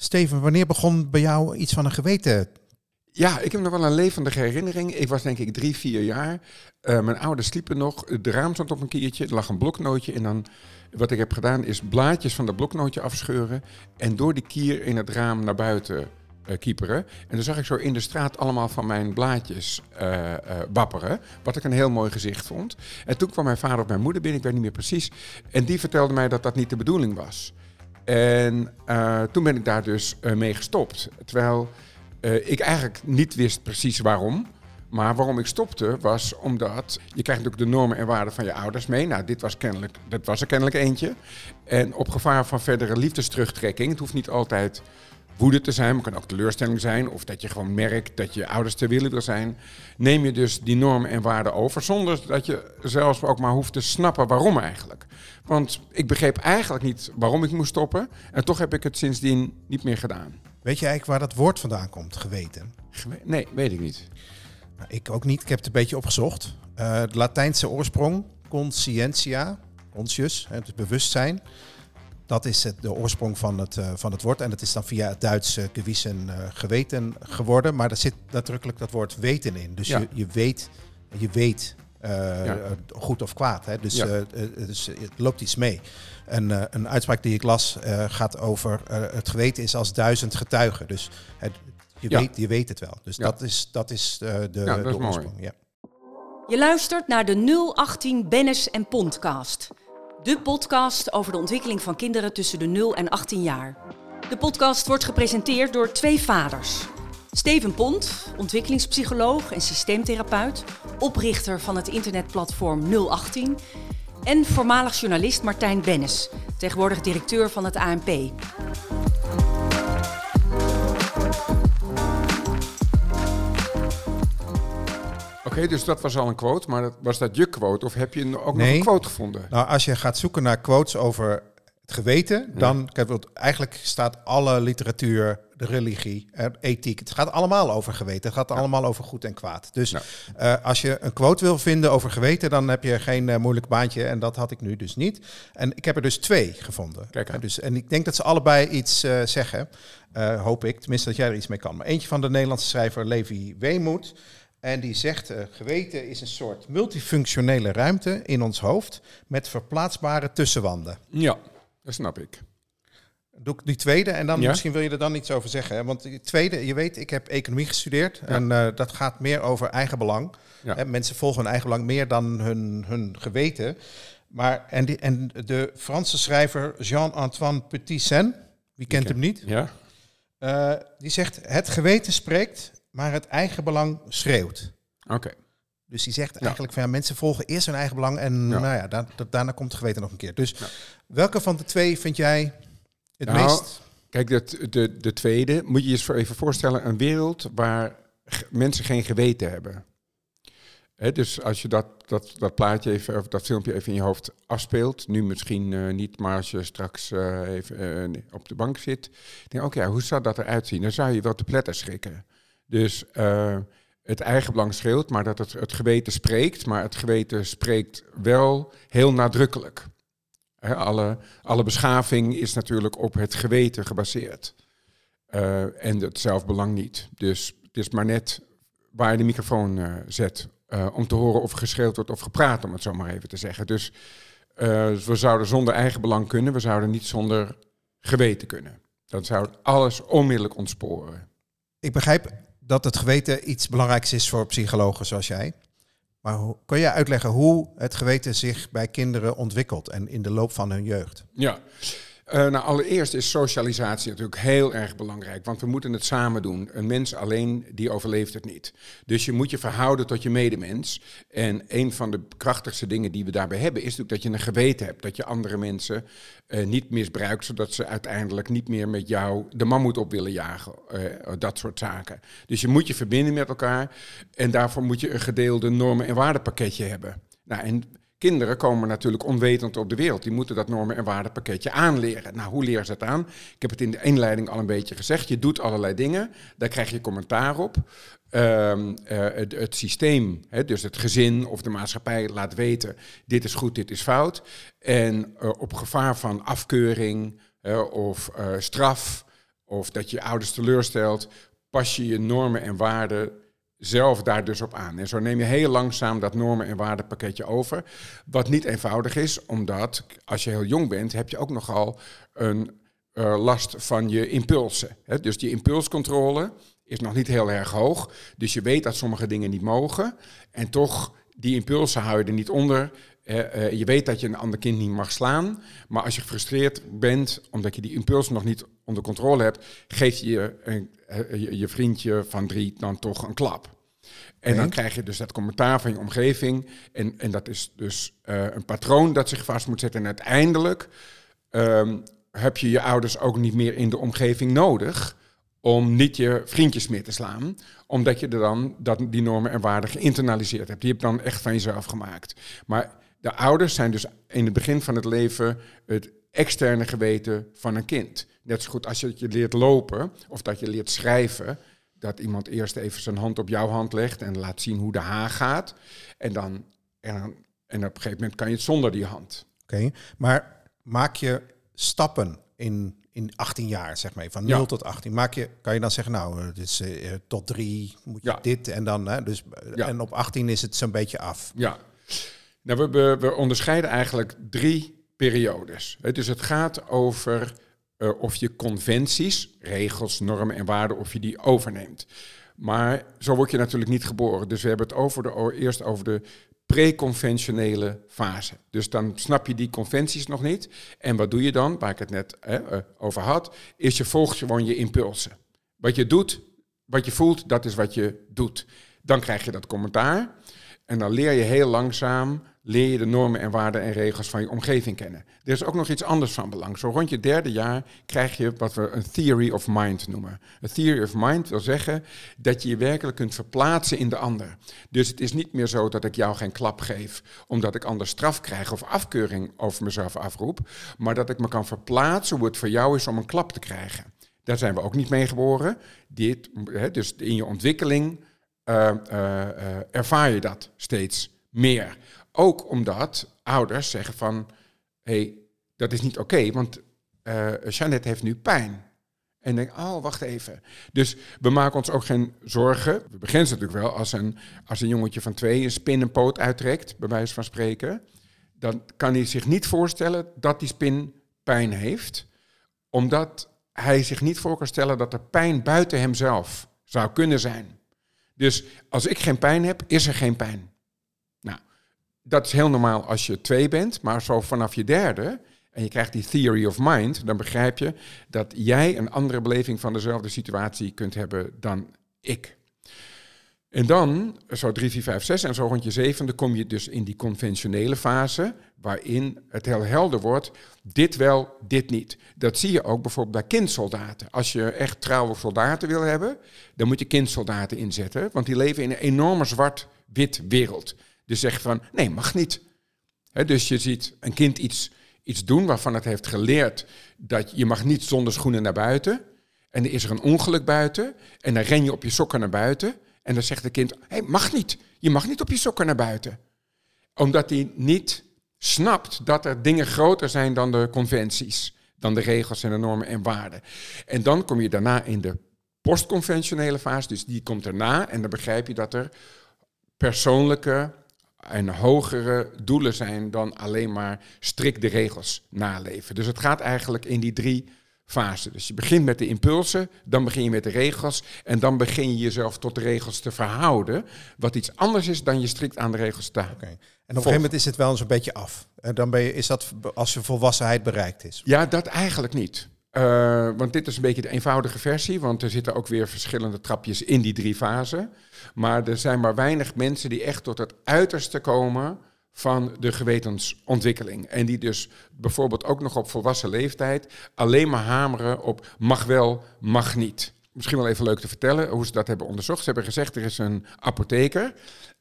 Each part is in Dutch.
Steven, wanneer begon bij jou iets van een geweten? Ja, ik heb nog wel een levendige herinnering. Ik was denk ik drie, vier jaar. Uh, mijn ouders sliepen nog. Het raam stond op een kiertje. Er lag een bloknootje. En dan, wat ik heb gedaan, is blaadjes van dat bloknootje afscheuren. En door die kier in het raam naar buiten uh, kieperen. En dan zag ik zo in de straat allemaal van mijn blaadjes uh, wapperen. Wat ik een heel mooi gezicht vond. En toen kwam mijn vader of mijn moeder binnen, ik weet niet meer precies. En die vertelde mij dat dat niet de bedoeling was. En toen ben ik daar dus mee gestopt. Terwijl ik eigenlijk niet wist precies waarom. Maar waarom ik stopte was omdat je krijgt natuurlijk de normen en waarden van je ouders mee. Nou, dit was, kennelijk, dat was er kennelijk eentje. En op gevaar van verdere liefdesterugtrekking, het hoeft niet altijd woede te zijn, maar kan ook teleurstelling zijn. Of dat je gewoon merkt dat je ouders te willen wil zijn. Neem je dus die normen en waarden over, zonder dat je zelfs ook maar hoeft te snappen waarom eigenlijk. Want ik begreep eigenlijk niet waarom ik moest stoppen. En toch heb ik het sindsdien niet meer gedaan. Weet je eigenlijk waar dat woord vandaan komt, geweten? nee, weet ik niet. Nou, ik ook niet. Ik heb het een beetje opgezocht. Uh, de Latijnse oorsprong, conscientia, conscius, het bewustzijn. Dat is het, de oorsprong van het, uh, van het woord. En dat is dan via het Duits uh, gewissen uh, geweten geworden. Maar er zit nadrukkelijk dat woord weten in. Dus ja. je, je weet, je weet ja. goed of kwaad. Hè? Dus, ja. dus het loopt iets mee. En, een uitspraak die ik las gaat over het geweten is als duizend getuigen. Dus het, je, weet, je weet het wel. Dus dat is, dat is de, de, dat de is oorsprong. Ja. Je luistert naar de 018 Bennis en Podcast. De podcast over de ontwikkeling van kinderen tussen de 0 en 18 jaar. De podcast wordt gepresenteerd door twee vaders. Steven Pont, ontwikkelingspsycholoog en systeemtherapeut, oprichter van het internetplatform 018. En voormalig journalist Martijn Bennis, tegenwoordig directeur van het ANP. Oké, dus dat was al een quote, maar dat, was dat je quote of heb je ook nee. nog een quote gevonden? Nou, als je gaat zoeken naar quotes over het geweten, ja. dan kijk, eigenlijk staat alle literatuur, de religie, ethiek, het gaat allemaal over geweten. Het gaat ja. allemaal over goed en kwaad. Dus ja. uh, als je een quote wil vinden over geweten, dan heb je geen uh, moeilijk baantje. En dat had ik nu dus niet. En ik heb er dus twee gevonden. Kijk en, dus, en ik denk dat ze allebei iets uh, zeggen. hoop ik, tenminste dat jij er iets mee kan. Maar eentje van de Nederlandse schrijver Levi Weemoed. En die zegt, uh, geweten is een soort multifunctionele ruimte in ons hoofd met verplaatsbare tussenwanden. Ja, dat snap ik. Doe ik die tweede en dan ja? misschien wil je er dan iets over zeggen. Hè? Want die tweede, je weet, ik heb economie gestudeerd ja. en uh, dat gaat meer over eigenbelang. Ja. Hè, mensen volgen hun eigenbelang meer dan hun, hun geweten. Maar, en, die, en de Franse schrijver Jean-Antoine Petit-Sen, wie kent ken, hem niet? Ja. Uh, die zegt, het geweten spreekt maar het eigen belang schreeuwt. Oké. Okay. Dus die zegt eigenlijk van ja, mensen volgen eerst hun eigen belang en nou ja, da da daarna komt het geweten nog een keer. Dus welke van de twee vind jij het nou, meest? Kijk, de, de, de tweede, moet je je even voorstellen, een wereld waar mensen geen geweten hebben. He, dus als je dat, dat, dat plaatje even, of dat filmpje even in je hoofd afspeelt, nu misschien uh, niet, maar als je straks uh, even uh, op de bank zit, denk oké, okay, hoe zou dat eruit zien? Dan zou je wel te pletter schrikken. Dus uh, het eigen belang scheelt, maar dat het, het geweten spreekt. Maar het geweten spreekt wel heel nadrukkelijk. Alle, alle beschaving is natuurlijk op het geweten gebaseerd. Uh, en het zelfbelang niet. Dus het is maar net waar je de microfoon uh, zet. om te horen of geschreeuwd wordt of gepraat, om het zo maar even te zeggen. Dus we zouden zonder eigen belang kunnen. We zouden niet zonder geweten kunnen. Dan zou alles onmiddellijk ontsporen. Ik begrijp dat het geweten iets belangrijks is voor psychologen zoals jij. Maar kun je uitleggen hoe het geweten zich bij kinderen ontwikkelt en in de loop van hun jeugd? Ja, uh, nou allereerst is socialisatie natuurlijk heel erg belangrijk, want we moeten het samen doen. Een mens alleen, die overleeft het niet. Dus je moet je verhouden tot je medemens. En een van de krachtigste dingen die we daarbij hebben, is natuurlijk dat je een geweten hebt. Dat je andere mensen uh, niet misbruikt, zodat ze uiteindelijk niet meer met jou de mammoet op willen jagen. Uh, dat soort zaken. Dus je moet je verbinden met elkaar en daarvoor moet je een gedeelde normen- en waardepakketje hebben. Nou, en Kinderen komen natuurlijk onwetend op de wereld. Die moeten dat normen- en waardepakketje aanleren. Nou, hoe leren ze het aan? Ik heb het in de inleiding al een beetje gezegd. Je doet allerlei dingen, daar krijg je commentaar op. Um, uh, het, het, systeem, hè, dus het gezin of de maatschappij laat weten... dit is goed, dit is fout. En uh, op gevaar van afkeuring of straf of dat je ouders teleurstelt, pas je je normen en waarden zelf daar dus op aan. En zo neem je heel langzaam dat normen- en waardepakketje over. Wat niet eenvoudig is, omdat als je heel jong bent, heb je ook nogal een uh, last van je impulsen. Hè? Dus die impulscontrole is nog niet heel erg hoog. Dus je weet dat sommige dingen niet mogen. En toch, die impulsen hou je er niet onder. Uh, je weet dat je een ander kind niet mag slaan. Maar als je gefrustreerd bent, omdat je die impulsen nog niet onder controle hebt, geef je een, je, je vriendje van drie dan toch een klap. En dan krijg je dus dat commentaar van je omgeving. En, en dat is dus uh, een patroon dat zich vast moet zetten. En uiteindelijk um, heb je je ouders ook niet meer in de omgeving nodig om niet je vriendjes meer te slaan, omdat je er dan dat, die normen en waarden geïnternaliseerd hebt. Die heb je dan echt van jezelf gemaakt. Maar de ouders zijn dus in het begin van het leven het externe geweten van een kind. Net zo goed als je, je leert lopen of dat je leert schrijven, dat iemand eerst even zijn hand op jouw hand legt en laat zien hoe de H gaat. En dan, en, dan, en op een gegeven moment kan je het zonder die hand. Oké, maar maak je stappen in, in 18 jaar, zeg maar, van 0 tot 18. Maak je, kan je dan zeggen, nou, het is uh, tot 3 moet je dit en dan, hè, dus, en op 18 is het zo'n beetje af. Ja, nou, we, onderscheiden eigenlijk drie periodes. Dus het gaat over uh, of je conventies, regels, normen en waarden, of je die overneemt. Maar zo word je natuurlijk niet geboren. Dus we hebben het over de, eerst over de preconventionele fase. Dus dan snap je die conventies nog niet. En wat doe je dan, waar ik het net hè, over had, is je volgt gewoon je impulsen. Wat je doet, wat je voelt, dat is wat je doet. Dan krijg je dat commentaar. En dan leer je heel langzaam leer je de normen en waarden en regels van je omgeving kennen. Er is ook nog iets anders van belang. Zo rond je derde jaar krijg je wat we een theory of mind noemen. Een theory of mind wil zeggen dat je je werkelijk kunt verplaatsen in de ander. Dus het is niet meer zo dat ik jou geen klap geef omdat ik anders straf krijg of afkeuring over mezelf afroep, maar dat ik me kan verplaatsen hoe het voor jou is om een klap te krijgen. Daar zijn we ook niet mee geboren. Dit, dus in je ontwikkeling uh, uh, ervaar je dat steeds meer. Ook omdat ouders zeggen van, hé, hey, dat is niet oké, want uh, Jeannette heeft nu pijn. En denk, oh, wacht even. Dus we maken ons ook geen zorgen. We beginnen natuurlijk wel als een, als een jongetje van twee een spin een poot uittrekt, bij wijze van spreken. Dan kan hij zich niet voorstellen dat die spin pijn heeft, omdat hij zich niet voor kan stellen dat er pijn buiten hemzelf zou kunnen zijn. Dus als ik geen pijn heb, is er geen pijn dat is heel normaal als je twee bent, maar zo vanaf je derde en je krijgt die theory of mind, dan begrijp je dat jij een andere beleving van dezelfde situatie kunt hebben dan ik. En dan, zo 3, 4, 5, 6 en zo rond je zevende kom je dus in die conventionele fase, waarin het heel helder wordt, dit wel, dit niet. Dat zie je ook bijvoorbeeld bij kindsoldaten. Als je echt trouwe soldaten wil hebben, dan moet je kindsoldaten inzetten, want die leven in een enorme zwart-wit wereld. Dus zegt van, nee, mag niet. dus je ziet een kind iets, iets doen waarvan het heeft geleerd dat je mag niet zonder schoenen naar buiten. En er is er een ongeluk buiten en dan ren je op je sokken naar buiten. En dan zegt het kind, hey, mag niet. Je mag niet op je sokken naar buiten. Omdat hij niet snapt dat er dingen groter zijn dan de conventies, dan de regels en de normen en waarden. En dan kom je daarna in de postconventionele fase, dus die komt erna. En dan begrijp je dat er persoonlijke en hogere doelen zijn dan alleen maar strikt de regels naleven. Dus het gaat eigenlijk in die drie fasen. Dus je begint met de impulsen, dan begin je met de regels en dan begin je jezelf tot de regels te verhouden, wat iets anders is dan je strikt aan de regels te houden. En op een gegeven moment is het wel eens een beetje af. En dan ben je, is dat als je volwassenheid bereikt is? Ja, dat eigenlijk niet. Uh, want dit is een beetje de eenvoudige versie, want er zitten ook weer verschillende trapjes in die drie fasen. Maar er zijn maar weinig mensen die echt tot het uiterste komen van de gewetensontwikkeling. En die dus bijvoorbeeld ook nog op volwassen leeftijd alleen maar hameren op mag wel, mag niet. Misschien wel even leuk te vertellen hoe ze dat hebben onderzocht. Ze hebben gezegd, er is een apotheker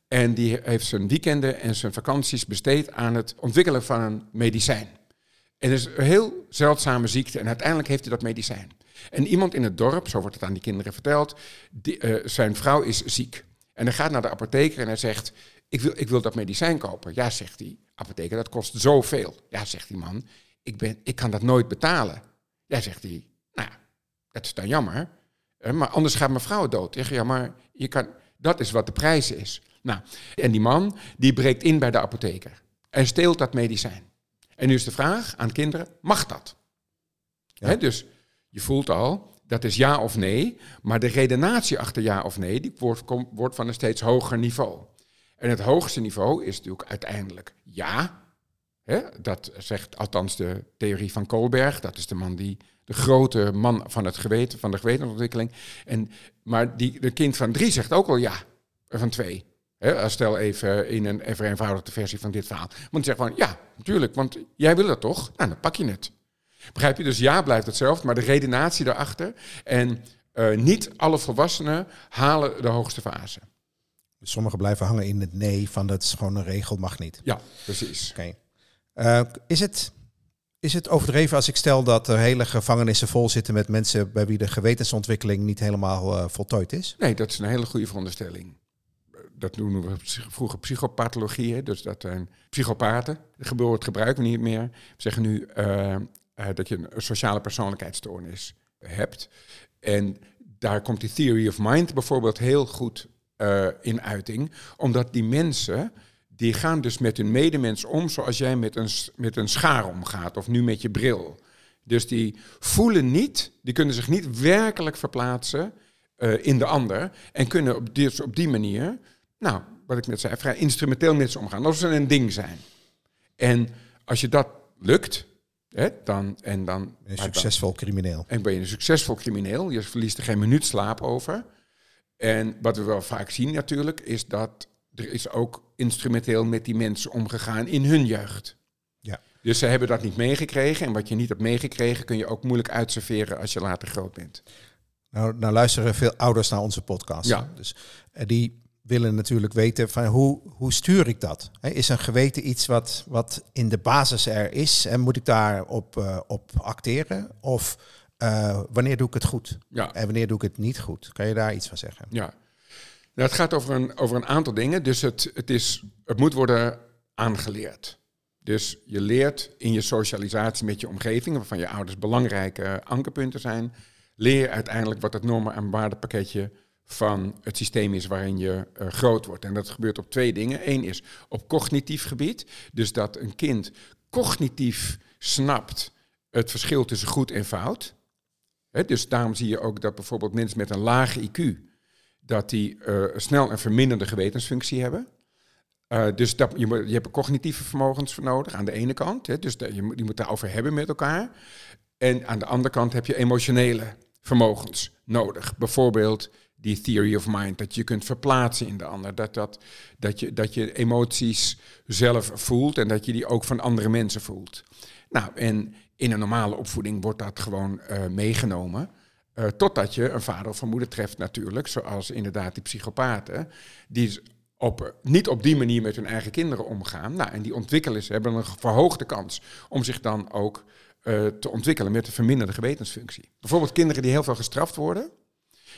en die heeft zijn weekenden en zijn vakanties besteed aan het ontwikkelen van een medicijn. En het is een heel zeldzame ziekte en uiteindelijk heeft hij dat medicijn. En iemand in het dorp, zo wordt het aan die kinderen verteld, uh, zijn vrouw is ziek. En hij gaat naar de apotheker en hij zegt, ik wil, ik wil dat medicijn kopen. Ja, zegt die apotheker, dat kost zoveel. Ja, zegt die man, ik, ben, ik kan dat nooit betalen. Ja, zegt hij, nou, Dat is dan jammer. Eh, maar anders gaat mijn vrouw dood. Zeg, ja, maar je kan, dat is wat de prijs is. Nou, en die man die breekt in bij de apotheker en steelt dat medicijn. En nu is de vraag aan kinderen, mag dat? Ja. Dus je voelt al, dat is ja of nee, maar de redenatie achter ja of nee, die wordt, kom- wordt van een steeds hoger niveau. En het hoogste niveau is natuurlijk uiteindelijk ja. Dat zegt althans de theorie van Kohlberg. Dat is de man die de grote man van het geweten, van de gewetensontwikkeling. En, maar die, de kind van drie zegt ook al ja, van twee. Als stel even in een vereenvoudigde versie van dit verhaal. Want zegt gewoon ja, natuurlijk, want jij wil het toch? Nou, dan pak je het. Begrijp je? Dus ja blijft hetzelfde, maar de redenatie daarachter. En eh, niet alle volwassenen halen de hoogste fase. Sommigen blijven hangen in het nee van dat is gewoon een regel, mag niet. Ja, precies. Oké. Eh, is, het, is het overdreven als ik stel dat er hele gevangenissen vol zitten met mensen bij wie de gewetensontwikkeling niet helemaal eh, voltooid is? Nee, dat is een hele goede veronderstelling. Dat noemen we vroeger psychopathologie. Hè? Dus dat zijn psychopaten. Woord gebruiken we niet meer. We zeggen nu eh, eh, dat je een sociale persoonlijkheidsstoornis hebt. En daar komt die theory of mind bijvoorbeeld heel goed eh, in uiting. Omdat die mensen, die gaan dus met hun medemens om zoals jij met een, met een schaar omgaat. Of nu met je bril. Dus die voelen niet, die kunnen zich niet werkelijk verplaatsen in de ander. En kunnen op dus op die manier, nou, wat ik net zei, vrij instrumenteel met ze omgaan. Alsof ze een ding zijn. En als je dat lukt, hè, dan, en dan, Een dan- succesvol crimineel. en ben je een succesvol crimineel. Je verliest er geen minuut slaap over. En wat we wel vaak zien natuurlijk, is dat er is ook instrumenteel met die mensen omgegaan in hun jeugd. Ja. Dus ze hebben dat niet meegekregen. En wat je niet hebt meegekregen, kun je ook moeilijk uitserveren als je later groot bent. Nou, nou luisteren veel ouders naar onze podcast. Ja. Dus eh, die willen natuurlijk weten van hoe, hoe stuur ik dat? Is een geweten iets wat, wat in de basis er is en moet ik daarop eh op acteren? Of eh, wanneer doe ik het goed? Ja. En wanneer doe ik het niet goed? Kan je daar iets van zeggen? Ja. Nou, het gaat over een, over een aantal dingen. Dus het, het, is, het moet worden aangeleerd. Dus je leert in je socialisatie met je omgeving, waarvan je ouders belangrijke ankerpunten zijn, leer uiteindelijk wat het normen- en waardepakketje van het systeem is waarin je eh, groot wordt. En dat gebeurt op twee dingen. Eén is op cognitief gebied, dus dat een kind cognitief snapt het verschil tussen goed en fout. Dus daarom zie je ook dat bijvoorbeeld mensen met een lage IQ, dat die eh, snel een verminderde gewetensfunctie hebben. Eh, dus dat, je, je hebt cognitieve vermogens voor nodig aan de ene kant. Dus dat, je, je moet daarover hebben met elkaar. En aan de andere kant heb je emotionele vermogens nodig. Bijvoorbeeld die theory of mind, dat je kunt verplaatsen in de ander. Dat, dat, dat, je, dat je emoties zelf voelt en dat je die ook van andere mensen voelt. Nou, en in een normale opvoeding wordt dat gewoon eh, meegenomen. Eh, totdat je een vader of een moeder treft natuurlijk, zoals inderdaad die psychopaten, die op, niet op die manier met hun eigen kinderen omgaan. Nou, en die ontwikkelen ze, hebben een verhoogde kans om zich dan ook eh, te ontwikkelen met een verminderde gewetensfunctie. Bijvoorbeeld kinderen die heel veel gestraft worden.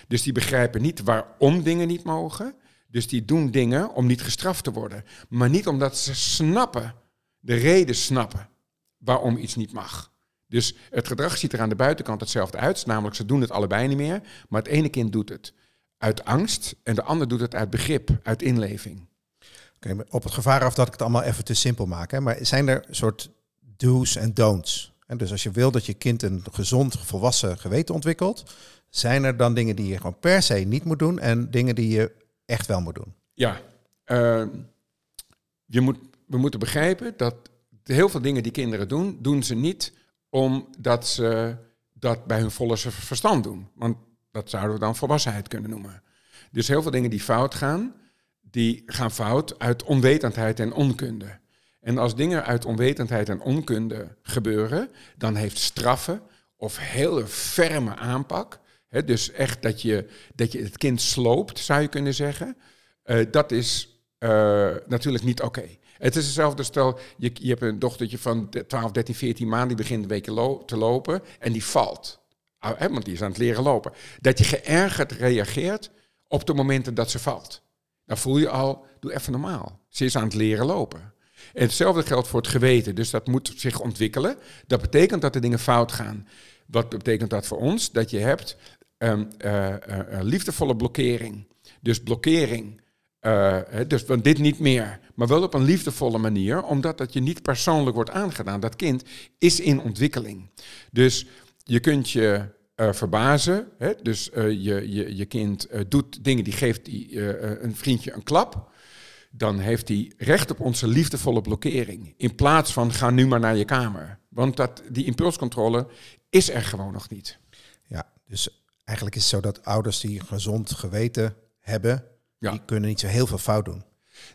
Dus die begrijpen niet waarom dingen niet mogen. Dus die doen dingen om niet gestraft te worden. Maar niet omdat ze snappen, de reden snappen waarom iets niet mag. Dus het gedrag ziet er aan de buitenkant hetzelfde uit. Namelijk, ze doen het allebei niet meer. Maar het ene kind doet het uit angst en de ander doet het uit begrip, uit inleving. Oké, op het gevaar af dat ik het allemaal even te simpel maak. Hè? Maar zijn er soort do's en don'ts? En dus als je wil dat je kind een gezond, volwassen geweten ontwikkelt, zijn er dan dingen die je gewoon per se niet moet doen en dingen die je echt wel moet doen? Ja, eh, moet, we moeten begrijpen dat heel veel dingen die kinderen doen, doen ze niet omdat ze dat bij hun volle verstand doen. Want dat zouden we dan volwassenheid kunnen noemen. Dus heel veel dingen die fout gaan, die gaan fout uit onwetendheid en onkunde. En als dingen uit onwetendheid en onkunde gebeuren, dan heeft straffen of hele ferme aanpak, hè, dus echt dat je, dat je het kind sloopt, zou je kunnen zeggen, eh, dat is eh, natuurlijk niet oké. Het is hetzelfde stel, je, je hebt een dochtertje van 12, 13, 14 maanden, die begint een week te lopen en die valt. Ah, want die is aan het leren lopen. Dat je geërgerd reageert op de momenten dat ze valt. Dan voel je al, doe even normaal. Ze is aan het leren lopen. En hetzelfde geldt voor het geweten. Dus dat moet zich ontwikkelen. Dat betekent dat er dingen fout gaan. Wat betekent dat voor ons? Dat je hebt um, uh, liefdevolle blokkering. Dus blokkering. Uh, dus van dit niet meer, maar wel op een liefdevolle manier, omdat dat je niet persoonlijk wordt aangedaan. Dat kind is in ontwikkeling. Dus je kunt je verbazen. Hè? Dus je, je, je kind doet dingen, die geeft die, een vriendje een klap. Dan heeft hij recht op onze liefdevolle blokkering. In plaats van ga nu maar naar je kamer. Want dat, die impulscontrole is er gewoon nog niet. Ja, dus eigenlijk is het zo dat ouders die gezond geweten hebben, ja. die kunnen niet zo heel veel fout doen.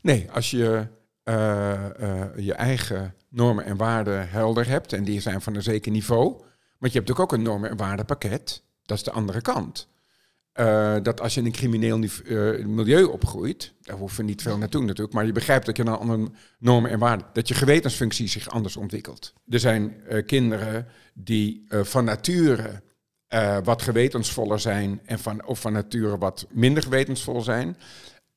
Nee, als je uh, uh, je eigen normen en waarden helder hebt, en die zijn van een zeker niveau, want je hebt natuurlijk ook een normen- en waardenpakket, dat is de andere kant. Uh, dat als je in een crimineel milieu opgroeit, daar hoeven we niet veel naartoe natuurlijk, maar je begrijpt dat je een andere normen en waarden, dat je gewetensfunctie zich anders ontwikkelt. Er zijn kinderen die van nature wat gewetensvoller zijn en van, of van nature wat minder gewetensvol zijn.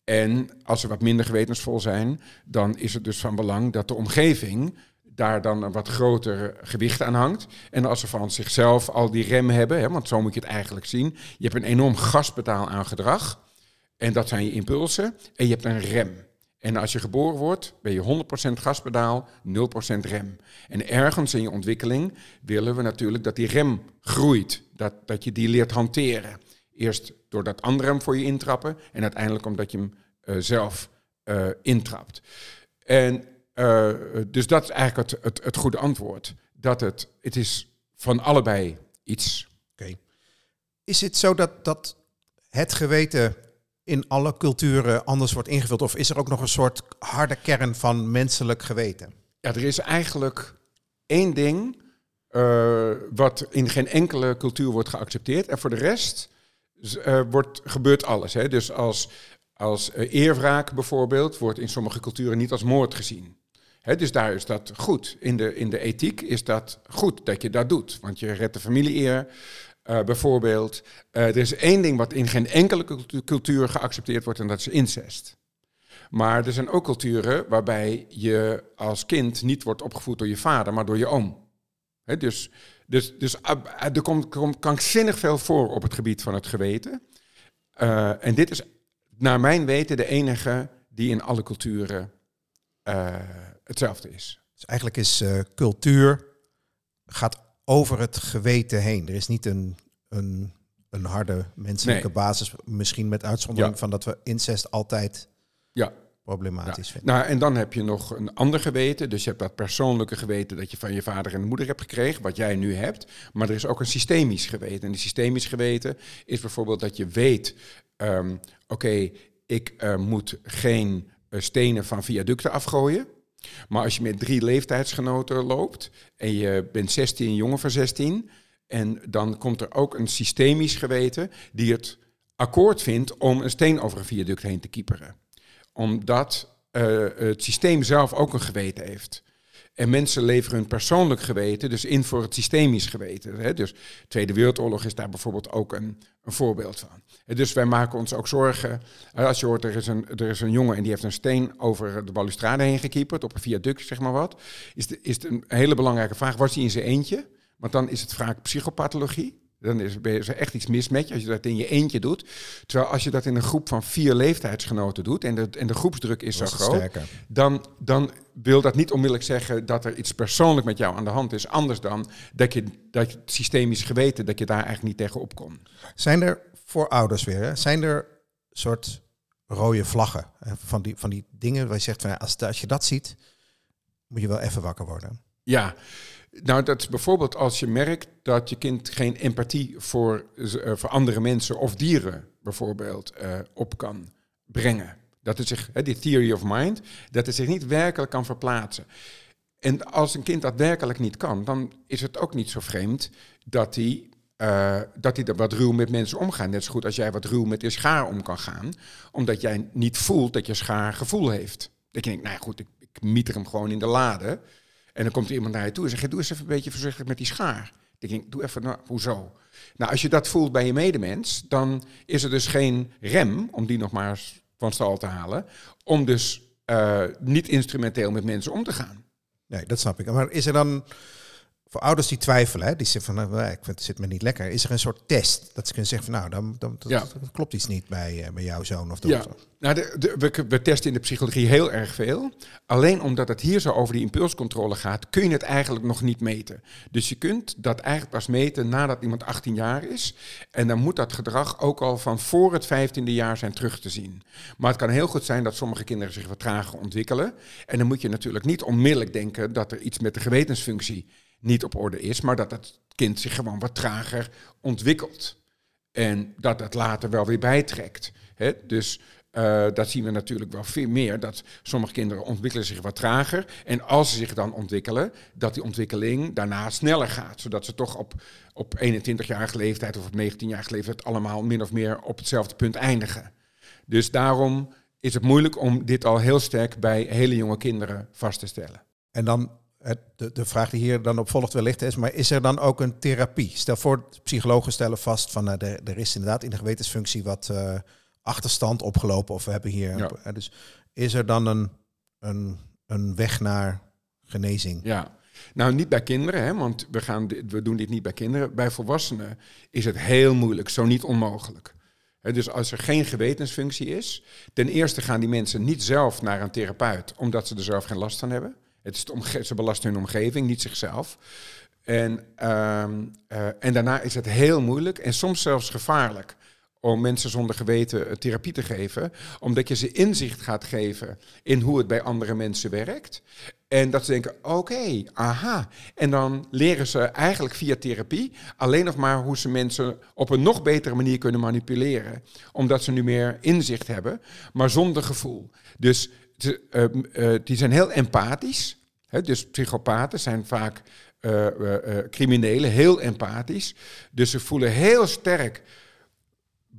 En als ze wat minder gewetensvol zijn, dan is het dus van belang dat de omgeving daar dan een wat groter gewicht aan hangt. En als ze van zichzelf al die rem hebben, hè, want zo moet je het eigenlijk zien. Je hebt een enorm gaspedaal aan gedrag. En dat zijn je impulsen. En je hebt een rem. En als je geboren wordt, ben je 100% gaspedaal, 0% rem. En ergens in je ontwikkeling willen we natuurlijk dat die rem groeit. Dat, dat je die leert hanteren. Eerst doordat anderen hem voor je intrappen en uiteindelijk omdat je hem uh, zelf uh, intrapt. En uh, dus dat is eigenlijk het, het, het, goede antwoord. Dat het, het is van allebei iets. Oké. Okay. Is het zo dat, dat het geweten in alle culturen anders wordt ingevuld? Of is er ook nog een soort harde kern van menselijk geweten? Ja, er is eigenlijk één ding uh, wat in geen enkele cultuur wordt geaccepteerd. En voor de rest uh, wordt, gebeurt alles. Hè? Dus als, als uh, eerwraak bijvoorbeeld wordt in sommige culturen niet als moord gezien. Dus daar is dat goed. In de, in de ethiek is dat goed dat je dat doet. Want je redt de familie-eer. Uh, bijvoorbeeld, uh, er is één ding wat in geen enkele cultuur geaccepteerd wordt en dat is incest. Maar er zijn ook culturen waarbij je als kind niet wordt opgevoed door je vader, maar door je oom. He, dus dus, dus uh, er komt, komt krankzinnig veel voor op het gebied van het geweten. en dit is naar mijn weten de enige die in alle culturen hetzelfde is. Dus eigenlijk is cultuur gaat over het geweten heen. Er is niet een, een, een harde menselijke basis, misschien met uitzondering van dat we incest altijd ja. problematisch vinden. Nou, en dan heb je nog een ander geweten. Dus je hebt dat persoonlijke geweten dat je van je vader en moeder hebt gekregen, wat jij nu hebt. Maar er is ook een systemisch geweten. En die systemisch geweten is bijvoorbeeld dat je weet, um, oké, ik uh, moet geen uh, stenen van viaducten afgooien. Maar als je met drie leeftijdsgenoten loopt en je bent 16, jongen van 16, en dan komt er ook een systemisch geweten die het akkoord vindt om een steen over een viaduct heen te kieperen. Omdat uh, het systeem zelf ook een geweten heeft. En mensen leveren hun persoonlijk geweten dus in voor het systemisch geweten. Hè? Dus Tweede Wereldoorlog is daar bijvoorbeeld ook een, een voorbeeld van. En dus wij maken ons ook zorgen. Als je hoort, er is, een, er is een jongen en die heeft een steen over de balustrade heen gekieperd, op een viaduct, zeg maar wat. Is, de, is het een hele belangrijke vraag, was hij in zijn eentje? Want dan is het vaak psychopathologie. Dan is er echt iets mis met je als je dat in je eentje doet. Terwijl als je dat in een groep van vier leeftijdsgenoten doet en de, en de groepsdruk is zo groot, dan, dan wil dat niet onmiddellijk zeggen dat er iets persoonlijk met jou aan de hand is. Anders dan dat je, dat je systemisch geweten, dat je daar eigenlijk niet tegen op kon. Zijn er voor ouders weer, hè, zijn er soort rode vlaggen van die, van die dingen waar je zegt van als, als je dat ziet, moet je wel even wakker worden? Ja, nou, dat is bijvoorbeeld als je merkt dat je kind geen empathie voor, uh, voor andere mensen of dieren bijvoorbeeld uh, op kan brengen. Dat het zich, die theory of mind, dat het zich niet werkelijk kan verplaatsen. En als een kind dat werkelijk niet kan, dan is het ook niet zo vreemd dat hij, uh, dat hij er wat ruw met mensen omgaat. Net zo goed als jij wat ruw met je schaar om kan gaan, omdat jij niet voelt dat je schaar gevoel heeft. Dat je denkt, nou ja, goed, ik, ik mieter hem gewoon in de lade. En dan komt er iemand naar je toe en zegt, doe eens even een beetje voorzichtig met die schaar. Dan denk ik, doe even, nou, hoezo? Nou, als je dat voelt bij je medemens, dan is er dus geen rem, om die nog maar van stal te halen, om dus uh, niet instrumenteel met mensen om te gaan. Nee, dat snap ik. Maar is er dan voor ouders die twijfelen, hè, die zeggen van, nou, ik vind het zit me niet lekker, is er een soort test dat ze kunnen zeggen van, nou, dan, dan dat, Ja. dat klopt iets niet bij, eh, bij jouw zoon of Ja, dochter. nou, de, de- we, we testen in de psychologie heel erg veel. Alleen omdat het hier zo over die impulscontrole gaat, kun je het eigenlijk nog niet meten. Dus je kunt dat eigenlijk pas meten nadat iemand 18 jaar is. En dan moet dat gedrag ook al van voor het 15e jaar zijn terug te zien. Maar het kan heel goed zijn dat sommige kinderen zich wat trager ontwikkelen. En dan moet je natuurlijk niet onmiddellijk denken dat er iets met de gewetensfunctie niet op orde is, maar dat het kind zich gewoon wat trager ontwikkelt. En dat dat later wel weer bijtrekt. Dus eh, dat zien we natuurlijk wel veel meer. Dat sommige kinderen ontwikkelen zich wat trager. En als ze zich dan ontwikkelen, dat die ontwikkeling daarna sneller gaat. Zodat ze toch op, op 21-jarige leeftijd of op 19-jarige leeftijd allemaal min of meer op hetzelfde punt eindigen. Dus daarom is het moeilijk om dit al heel sterk bij hele jonge kinderen vast te stellen. En dan, de, de vraag die hier dan op volgt wellicht is, maar is er dan ook een therapie? Stel voor, psychologen stellen vast van, nou, er, er is inderdaad in de gewetensfunctie wat eh, achterstand opgelopen of we hebben hier... Ja. dus is er dan een, een, een weg naar genezing? Ja. Nou, niet bij kinderen, hè, want we, gaan, we doen dit niet bij kinderen. Bij volwassenen is het heel moeilijk, zo niet onmogelijk. Dus als er geen gewetensfunctie is, ten eerste gaan die mensen niet zelf naar een therapeut, omdat ze er zelf geen last van hebben. Het is omge- ze belasten hun omgeving, niet zichzelf. En, ehm, eh, en daarna is het heel moeilijk en soms zelfs gevaarlijk om mensen zonder geweten eh, therapie te geven, omdat je ze inzicht gaat geven in hoe het bij andere mensen werkt. En dat ze denken, oké, aha. En dan leren ze eigenlijk via therapie alleen nog maar hoe ze mensen op een nog betere manier kunnen manipuleren. Omdat ze nu meer inzicht hebben, maar zonder gevoel. Dus ze, eh, die zijn heel empathisch. Hè? Dus psychopaten zijn vaak eh, eh, criminelen, heel empathisch. Dus ze voelen heel sterk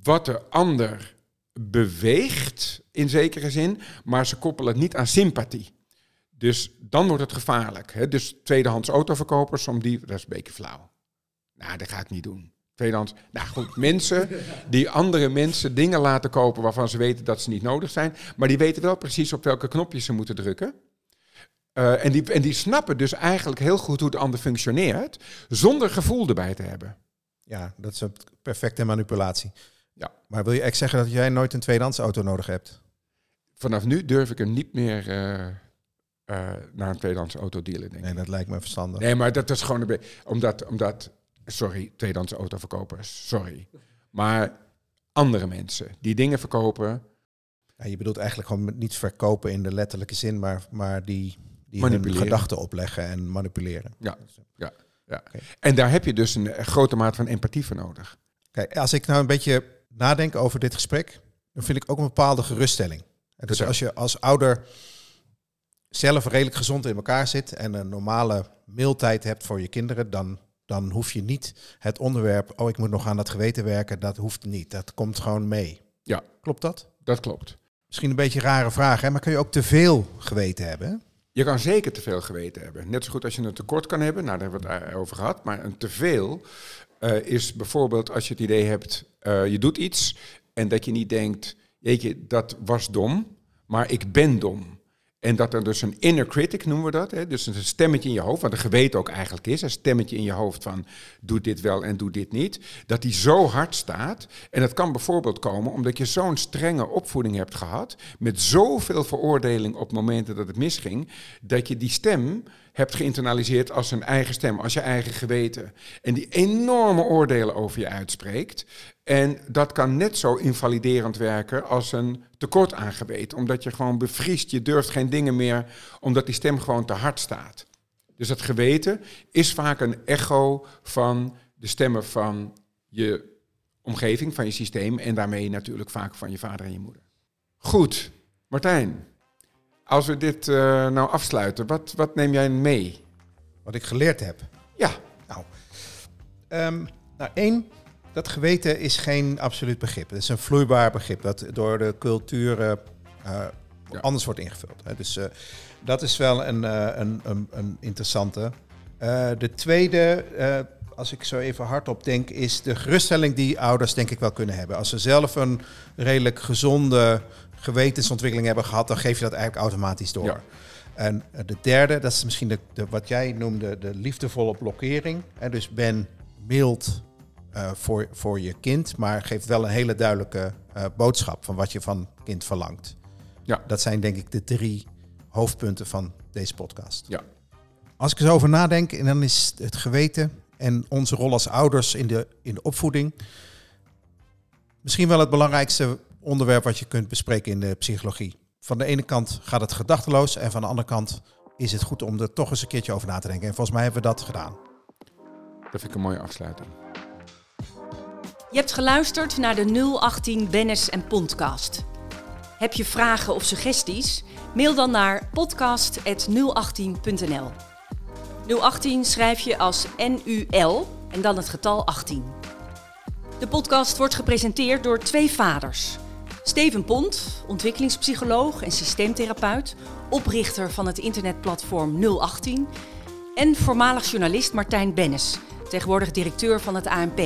wat de ander beweegt, in zekere zin, maar ze koppelen het niet aan sympathie. Dus dan wordt het gevaarlijk. Hè? Dus tweedehands autoverkopers, om die, dat is een beetje flauw. Nou, dat ga ik niet doen. Tweedehands, nou goed, mensen die andere mensen dingen laten kopen waarvan ze weten dat ze niet nodig zijn, maar die weten wel precies op welke knopjes ze moeten drukken. Eh, en, die, en die snappen dus eigenlijk heel goed hoe de ander functioneert, zonder gevoel erbij te hebben. Ja, dat is een perfecte manipulatie. Ja. Maar wil je echt zeggen dat jij nooit een tweedehands auto nodig hebt? Vanaf nu durf ik er niet meer eh, eh, naar een tweedehands autodealer, denk ik. Nee, dat lijkt me verstandig. Nee, maar dat is gewoon een beetje... Omdat, omdat, sorry, tweedehands autoverkopers, sorry. Maar andere mensen die dingen verkopen... Ja, je bedoelt eigenlijk gewoon niet verkopen in de letterlijke zin, maar, maar die, die hun gedachten opleggen en manipuleren. Ja, ja, ja. Oké. En daar heb je dus een eh, grote mate van empathie voor nodig. Kijk, als ik nou een beetje nadenk over dit gesprek, dan vind ik ook een bepaalde geruststelling. En Dus als je als ouder zelf redelijk gezond in elkaar zit en een normale mailtijd hebt voor je kinderen, dan, dan hoef je niet het onderwerp, oh ik moet nog aan dat geweten werken, dat hoeft niet. Dat komt gewoon mee. Ja. Klopt dat? Dat klopt. Misschien een beetje een rare vraag, hè? maar kun je ook te veel geweten hebben? hè? Je kan zeker te veel geweten hebben. Net zo goed als je een tekort kan hebben, nou daar hebben we het over gehad. Maar een teveel eh is bijvoorbeeld als je het idee hebt, eh, je doet iets en dat je niet denkt, jeetje, dat was dom, maar ik ben dom. En dat er dus een inner critic noemen we dat, hè? dus een stemmetje in je hoofd, wat een geweten ook eigenlijk is, een stemmetje in je hoofd van doe dit wel en doe dit niet, dat die zo hard staat. En dat kan bijvoorbeeld komen omdat je zo'n strenge opvoeding hebt gehad, met zoveel veroordeling op momenten dat het misging, dat je die stem hebt geïnternaliseerd als een eigen stem, als je eigen geweten. En die enorme oordelen over je uitspreekt. En dat kan net zo invaliderend werken als een tekort aan geweten. Omdat je gewoon bevriest, je durft geen dingen meer, omdat die stem gewoon te hard staat. Dus dat geweten is vaak een echo van de stemmen van je omgeving, van je systeem en daarmee natuurlijk vaak van je vader en je moeder. Goed, Martijn, als we dit eh, nou afsluiten, wat, wat neem jij mee? Wat ik geleerd heb. Ja, Nou, ehm, nou één, dat geweten is geen absoluut begrip. Het is een vloeibaar begrip dat door de culturen eh, Ja. anders wordt ingevuld. Hè. Dus eh, dat is wel een, eh, een, een, een interessante. Eh, de tweede, eh, als ik zo even hardop denk, is de geruststelling die ouders denk ik wel kunnen hebben. Als ze zelf een redelijk gezonde gewetensontwikkeling hebben gehad, dan geef je dat eigenlijk automatisch door. Ja. En eh, de derde, dat is misschien de, de, wat jij noemde de liefdevolle blokkering. Hè, dus ben mild uh, voor, voor je kind, maar geef wel een hele duidelijke uh, boodschap van wat je van kind verlangt. Ja. Dat zijn denk ik de drie hoofdpunten van deze podcast. Ja. Als ik er zo over nadenk, en dan is het geweten en onze rol als ouders in de, in de opvoeding misschien wel het belangrijkste onderwerp wat je kunt bespreken in de psychologie. Van de ene kant gaat het gedachteloos en van de andere kant is het goed om er toch eens een keertje over na te denken. En volgens mij hebben we dat gedaan. Dat vind ik een mooie afsluiting. Je hebt geluisterd naar de 018 Bennis en Podcast. Heb je vragen of suggesties? Mail dan naar podcast.018.nl. 018 schrijf je als NUL en dan het getal 18. De podcast wordt gepresenteerd door twee vaders. Steven Pont, ontwikkelingspsycholoog en systeemtherapeut, oprichter van het internetplatform 018. En voormalig journalist Martijn Bennis, tegenwoordig directeur van het ANP.